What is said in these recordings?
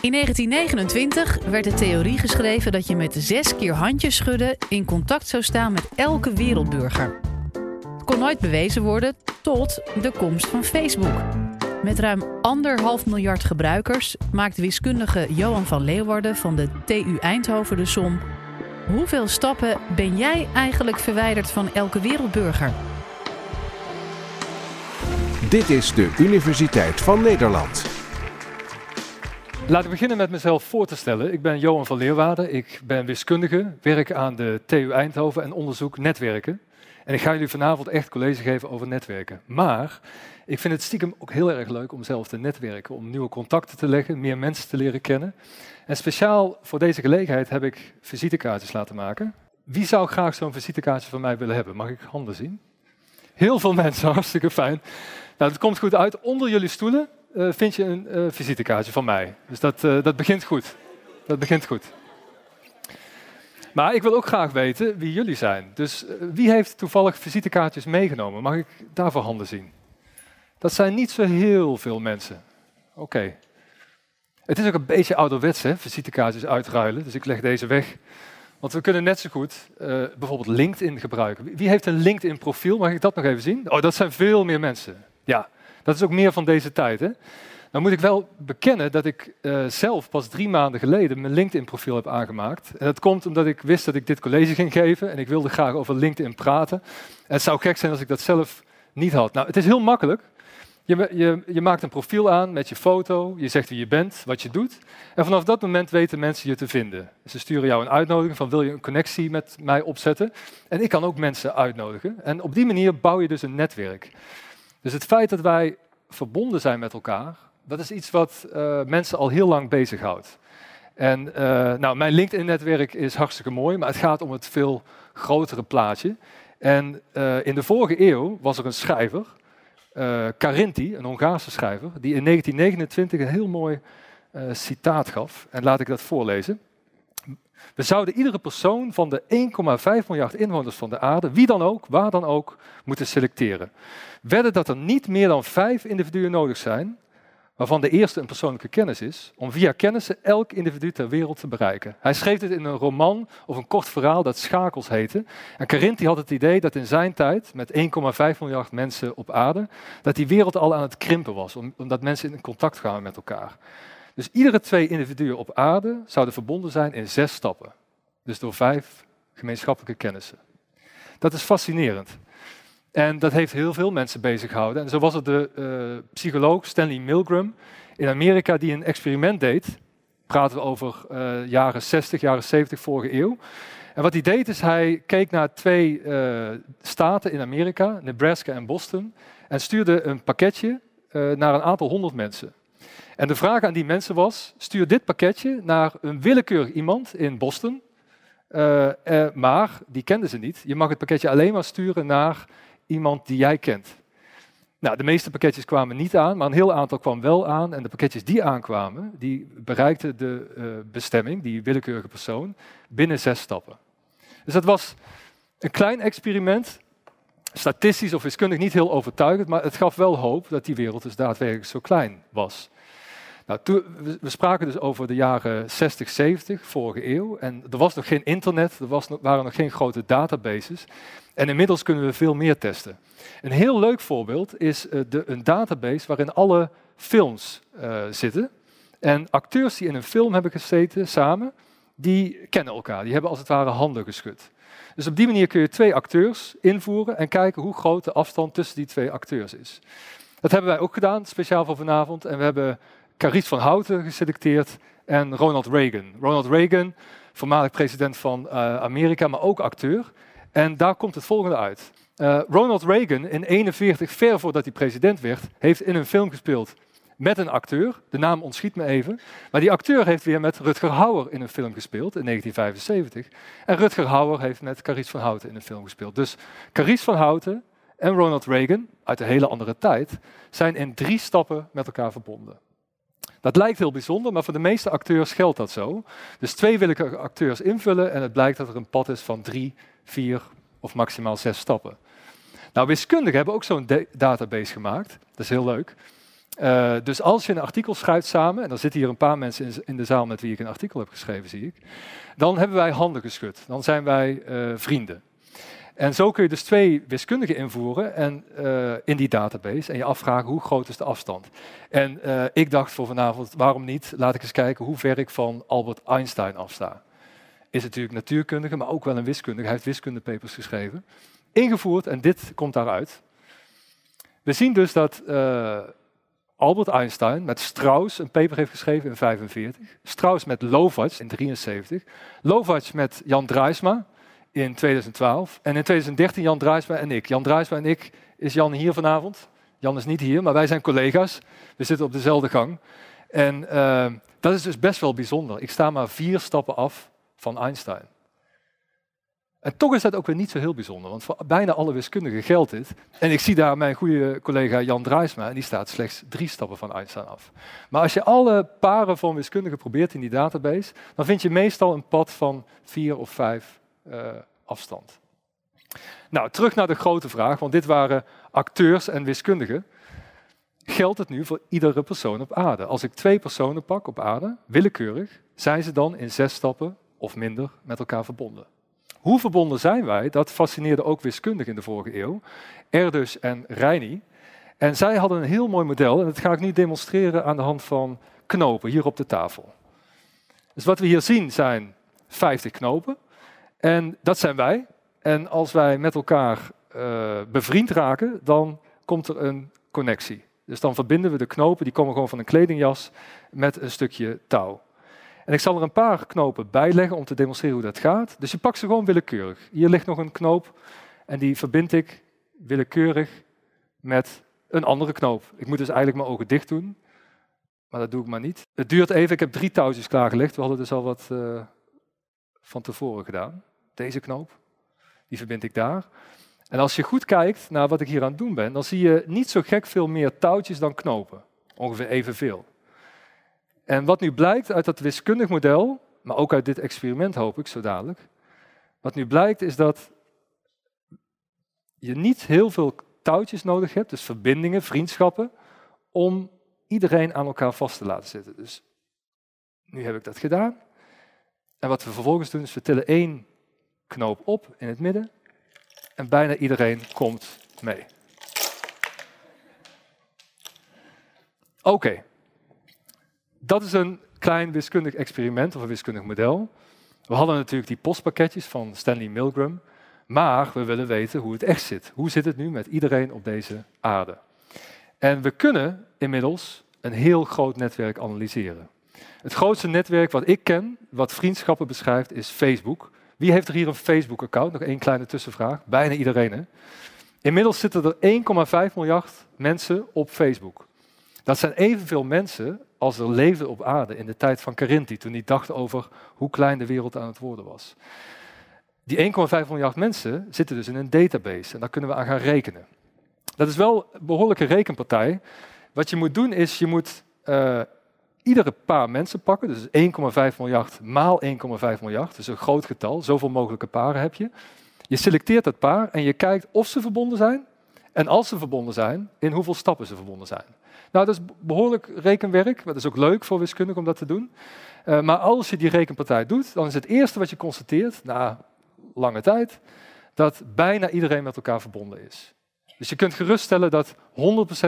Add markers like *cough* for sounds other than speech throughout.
In 1929 werd de theorie geschreven dat je met zes keer handjes schudden in contact zou staan met elke wereldburger. Het kon nooit bewezen worden tot de komst van Facebook. Met ruim anderhalf miljard gebruikers maakt wiskundige Johan van Leeuwarden van de TU Eindhoven de som. Hoeveel stappen ben jij eigenlijk verwijderd van elke wereldburger? Dit is de Universiteit van Nederland. Laat ik beginnen met mezelf voor te stellen. Ik ben Johan van Leeuwarden, ik ben wiskundige, werk aan de TU Eindhoven en onderzoek netwerken. En ik ga jullie vanavond echt college geven over netwerken. Maar ik vind het stiekem ook heel erg leuk om zelf te netwerken, om nieuwe contacten te leggen, meer mensen te leren kennen. En speciaal voor deze gelegenheid heb ik visitekaartjes laten maken. Wie zou graag zo'n visitekaartje van mij willen hebben? Mag ik handen zien? Heel veel *laughs* mensen, hartstikke fijn. Nou, het komt goed uit. Onder jullie stoelen vind je een uh, visitekaartje van mij. Dus dat, uh, dat begint goed. Dat begint goed. Maar ik wil ook graag weten wie jullie zijn. Dus wie heeft toevallig visitekaartjes meegenomen? Mag ik daarvoor handen zien? Dat zijn niet zo heel veel mensen. Oké. Het is ook een beetje ouderwets, hè, visitekaartjes uitruilen. Dus ik leg deze weg. Want we kunnen net zo goed bijvoorbeeld LinkedIn gebruiken. Wie heeft een LinkedIn-profiel? Mag ik dat nog even zien? Oh, dat zijn veel meer mensen. Ja, dat is ook meer van deze tijd. Hè? Nou moet ik wel bekennen dat ik uh, zelf pas drie maanden geleden mijn LinkedIn-profiel heb aangemaakt. En dat komt omdat ik wist dat ik dit college ging geven en ik wilde graag over LinkedIn praten. En het zou gek zijn als ik dat zelf niet had. Nou, het is heel makkelijk. Je, je, je, maakt een profiel aan met je foto, je zegt wie je bent, wat je doet. En vanaf dat moment weten mensen je te vinden. Ze sturen jou een uitnodiging van wil je een connectie met mij opzetten. En ik kan ook mensen uitnodigen. En op die manier bouw je dus een netwerk. Dus het feit dat wij verbonden zijn met elkaar, dat is iets wat uh, mensen al heel lang bezighoudt. En uh, nou, mijn LinkedIn-netwerk is hartstikke mooi, maar het gaat om het veel grotere plaatje. En uh, in de vorige eeuw was er een schrijver, Carinthi, een Hongaarse schrijver, die in 1929 een heel mooi citaat gaf. En laat ik dat voorlezen. We zouden iedere persoon van de 1,5 miljard inwoners van de aarde, wie dan ook, waar dan ook, moeten selecteren. Wedden dat er niet meer dan vijf individuen nodig zijn, waarvan de eerste een persoonlijke kennis is, om via kennissen elk individu ter wereld te bereiken. Hij schreef dit in een roman of een kort verhaal dat Schakels heette. En Carinthi had het idee dat in zijn tijd, met 1,5 miljard mensen op aarde, dat die wereld al aan het krimpen was, omdat mensen in contact kwamen met elkaar. Dus iedere twee individuen op aarde zouden verbonden zijn in zes stappen. Dus door vijf gemeenschappelijke kennissen. Dat is fascinerend. En dat heeft heel veel mensen bezig gehouden. En zo was er de uh, psycholoog Stanley Milgram in Amerika die een experiment deed. Praten we over uh, jaren 60, jaren 70 vorige eeuw. En wat hij deed is hij keek naar twee uh, staten in Amerika, Nebraska en Boston, en stuurde een pakketje naar een aantal honderd mensen. En de vraag aan die mensen was: stuur dit pakketje naar een willekeurig iemand in Boston, uh, uh, maar die kenden ze niet. Je mag het pakketje alleen maar sturen naar iemand die jij kent. Nou, de meeste pakketjes kwamen niet aan, maar een heel aantal kwam wel aan. En de pakketjes die aankwamen, die bereikten de uh, bestemming, die willekeurige persoon, binnen zes stappen. Dus dat was een klein experiment, statistisch of wiskundig niet heel overtuigend, maar het gaf wel hoop dat die wereld dus daadwerkelijk zo klein was. Nou, we spraken dus over de jaren 60, 70, vorige eeuw. En er was nog geen internet, er was waren nog geen grote databases. En inmiddels kunnen we veel meer testen. Een heel leuk voorbeeld is uh, de, een database waarin alle films uh, zitten. En acteurs die in een film hebben gezeten samen, die kennen elkaar. Die hebben als het ware handen geschud. Dus op die manier kun je twee acteurs invoeren en kijken hoe groot de afstand tussen die twee acteurs is. Dat hebben wij ook gedaan, speciaal voor vanavond. En we hebben Carice van Houten geselecteerd en Ronald Reagan. Ronald Reagan, voormalig president van uh, Amerika, maar ook acteur. En daar komt het volgende uit. Uh, Ronald Reagan in 41, ver voordat hij president werd, heeft in een film gespeeld met een acteur. De naam ontschiet me even. Maar die acteur heeft weer met Rutger Hauer in een film gespeeld in 1975. En Rutger Hauer heeft met Carice van Houten in een film gespeeld. Dus Carice van Houten en Ronald Reagan, uit een hele andere tijd, zijn in drie stappen met elkaar verbonden. Dat lijkt heel bijzonder, maar voor de meeste acteurs geldt dat zo. Dus twee willekeurige acteurs invullen en het blijkt dat er een pad is van drie, vier of maximaal zes stappen. Nou, wiskundigen hebben ook zo'n database gemaakt. Dat is heel leuk. Uh, dus als je een artikel schrijft samen, en dan zitten hier een paar mensen in, de zaal met wie ik een artikel heb geschreven, zie ik, dan hebben wij handen geschud. Dan zijn wij uh, vrienden. En zo kun je dus twee wiskundigen invoeren en, uh, in die database en je afvragen hoe groot is de afstand. En ik dacht voor vanavond, waarom niet? Laat ik eens kijken hoe ver ik van Albert Einstein afsta. Is natuurlijk natuurkundige, maar ook wel een wiskundige. Hij heeft wiskundepapers geschreven. Ingevoerd en dit komt daaruit. We zien dus dat Albert Einstein met Strauss een paper heeft geschreven in 1945. Strauss met Lovács in 1973. Lovács met Jan Draaisma in 2012. En in 2013 Jan Draaisma en ik. Jan Draaisma en ik is Jan hier vanavond. Jan is niet hier, maar wij zijn collega's. We zitten op dezelfde gang. En uh, dat is dus best wel bijzonder. Ik sta maar vier stappen af van Einstein. En toch is dat ook weer niet zo heel bijzonder, want voor bijna alle wiskundigen geldt dit. En ik zie daar mijn goede collega Jan Draaisma, en die staat slechts drie stappen van Einstein af. Maar als je alle paren van wiskundigen probeert in die database, dan vind je meestal een pad van vier of vijf uh, afstand. Nou, terug naar de grote vraag, want dit waren acteurs en wiskundigen. Geldt het nu voor iedere persoon op aarde? Als ik twee personen pak op aarde, willekeurig, zijn ze dan in zes stappen of minder met elkaar verbonden? Hoe verbonden zijn wij? Dat fascineerde ook wiskundigen in de vorige eeuw. Erdős en Reini. En zij hadden een heel mooi model. En dat ga ik nu demonstreren aan de hand van knopen hier op de tafel. Dus wat we hier zien zijn 50 knopen. En dat zijn wij. En als wij met elkaar uh, bevriend raken, dan komt er een connectie. Dus dan verbinden we de knopen, die komen gewoon van een kledingjas, met een stukje touw. En ik zal er een paar knopen bij leggen om te demonstreren hoe dat gaat. Dus je pakt ze gewoon willekeurig. Hier ligt nog een knoop en die verbind ik willekeurig met een andere knoop. Ik moet dus eigenlijk mijn ogen dicht doen, maar dat doe ik maar niet. Het duurt even, ik heb drie touwtjes klaargelegd. We hadden dus al wat uh, van tevoren gedaan. Deze knoop, die verbind ik daar. En als je goed kijkt naar wat ik hier aan het doen ben, dan zie je niet zo gek veel meer touwtjes dan knopen. Ongeveer evenveel. En wat nu blijkt uit dat wiskundig model, maar ook uit dit experiment hoop ik zo dadelijk, wat nu blijkt is dat je niet heel veel touwtjes nodig hebt, dus verbindingen, vriendschappen, om iedereen aan elkaar vast te laten zitten. Dus nu heb ik dat gedaan. En wat we vervolgens doen is we tillen één knoop op in het midden en bijna iedereen komt mee. Oké, dat is een klein wiskundig experiment of een wiskundig model. We hadden natuurlijk die postpakketjes van Stanley Milgram, maar we willen weten hoe het echt zit. Hoe zit het nu met iedereen op deze aarde? En we kunnen inmiddels een heel groot netwerk analyseren. Het grootste netwerk wat ik ken, wat vriendschappen beschrijft, is Facebook. Wie heeft er hier een Facebook-account? Nog één kleine tussenvraag. Bijna iedereen, hè? Inmiddels zitten er 1,5 miljard mensen op Facebook. Dat zijn evenveel mensen als er leefden op aarde in de tijd van Carinthi, toen hij dacht over hoe klein de wereld aan het worden was. Die 1,5 miljard mensen zitten dus in een database en daar kunnen we aan gaan rekenen. Dat is wel een behoorlijke rekenpartij. Wat je moet doen is, je moet uh, iedere paar mensen pakken, dus 1,5 miljard maal 1,5 miljard, dus een groot getal, zoveel mogelijke paren heb je. Je selecteert dat paar en je kijkt of ze verbonden zijn en als ze verbonden zijn, in hoeveel stappen ze verbonden zijn. Nou, dat is behoorlijk rekenwerk, maar dat is ook leuk voor wiskundigen om dat te doen. Uh, maar als je die rekenpartij doet, dan is het eerste wat je constateert, na lange tijd, dat bijna iedereen met elkaar verbonden is. Dus je kunt geruststellen dat 100%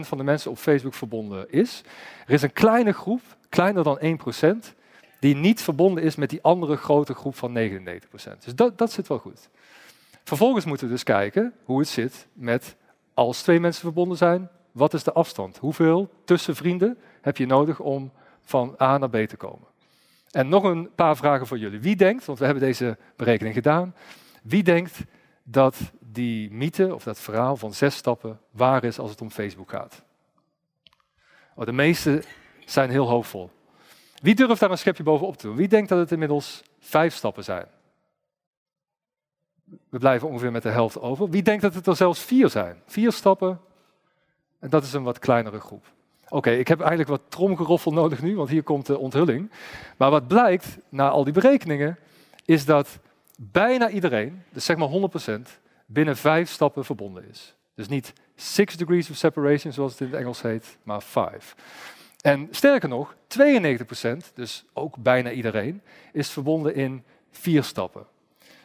van de mensen op Facebook verbonden is. Er is een kleine groep, kleiner dan 1%, die niet verbonden is met die andere grote groep van 99%. Dus dat, dat zit wel goed. Vervolgens moeten we dus kijken hoe het zit met als twee mensen verbonden zijn, wat is de afstand? Hoeveel tussen vrienden heb je nodig om van A naar B te komen? En nog een paar vragen voor jullie. Wie denkt, want we hebben deze berekening gedaan, wie denkt dat die mythe of dat verhaal van zes stappen waar is als het om Facebook gaat? Oh, de meeste zijn heel hoopvol. Wie durft daar een schepje bovenop te doen? Wie denkt dat het inmiddels vijf stappen zijn? We blijven ongeveer met de helft over. Wie denkt dat het er zelfs vier zijn? Vier stappen, en dat is een wat kleinere groep. Oké, ik heb eigenlijk wat tromgeroffel nodig nu, want hier komt de onthulling. Maar wat blijkt na al die berekeningen, is dat bijna iedereen, dus zeg maar 100%, binnen vijf stappen verbonden is. Dus niet six degrees of separation, zoals het in het Engels heet, maar five. En sterker nog, 92%, dus ook bijna iedereen, is verbonden in vier stappen.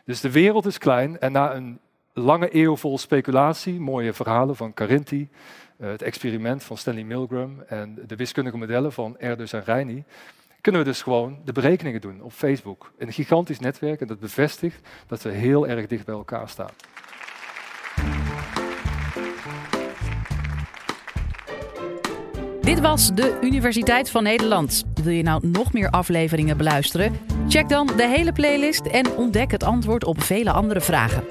Dus de wereld is klein en na een lange eeuw vol speculatie, mooie verhalen van Carinthi, eh, het experiment van Stanley Milgram en de wiskundige modellen van Erdős en Reini, kunnen we dus gewoon de berekeningen doen op Facebook. Een gigantisch netwerk en dat bevestigt dat we heel erg dicht bij elkaar staan. Dit was de Universiteit van Nederland. Wil je nou nog meer afleveringen beluisteren? Check dan de hele playlist en ontdek het antwoord op vele andere vragen.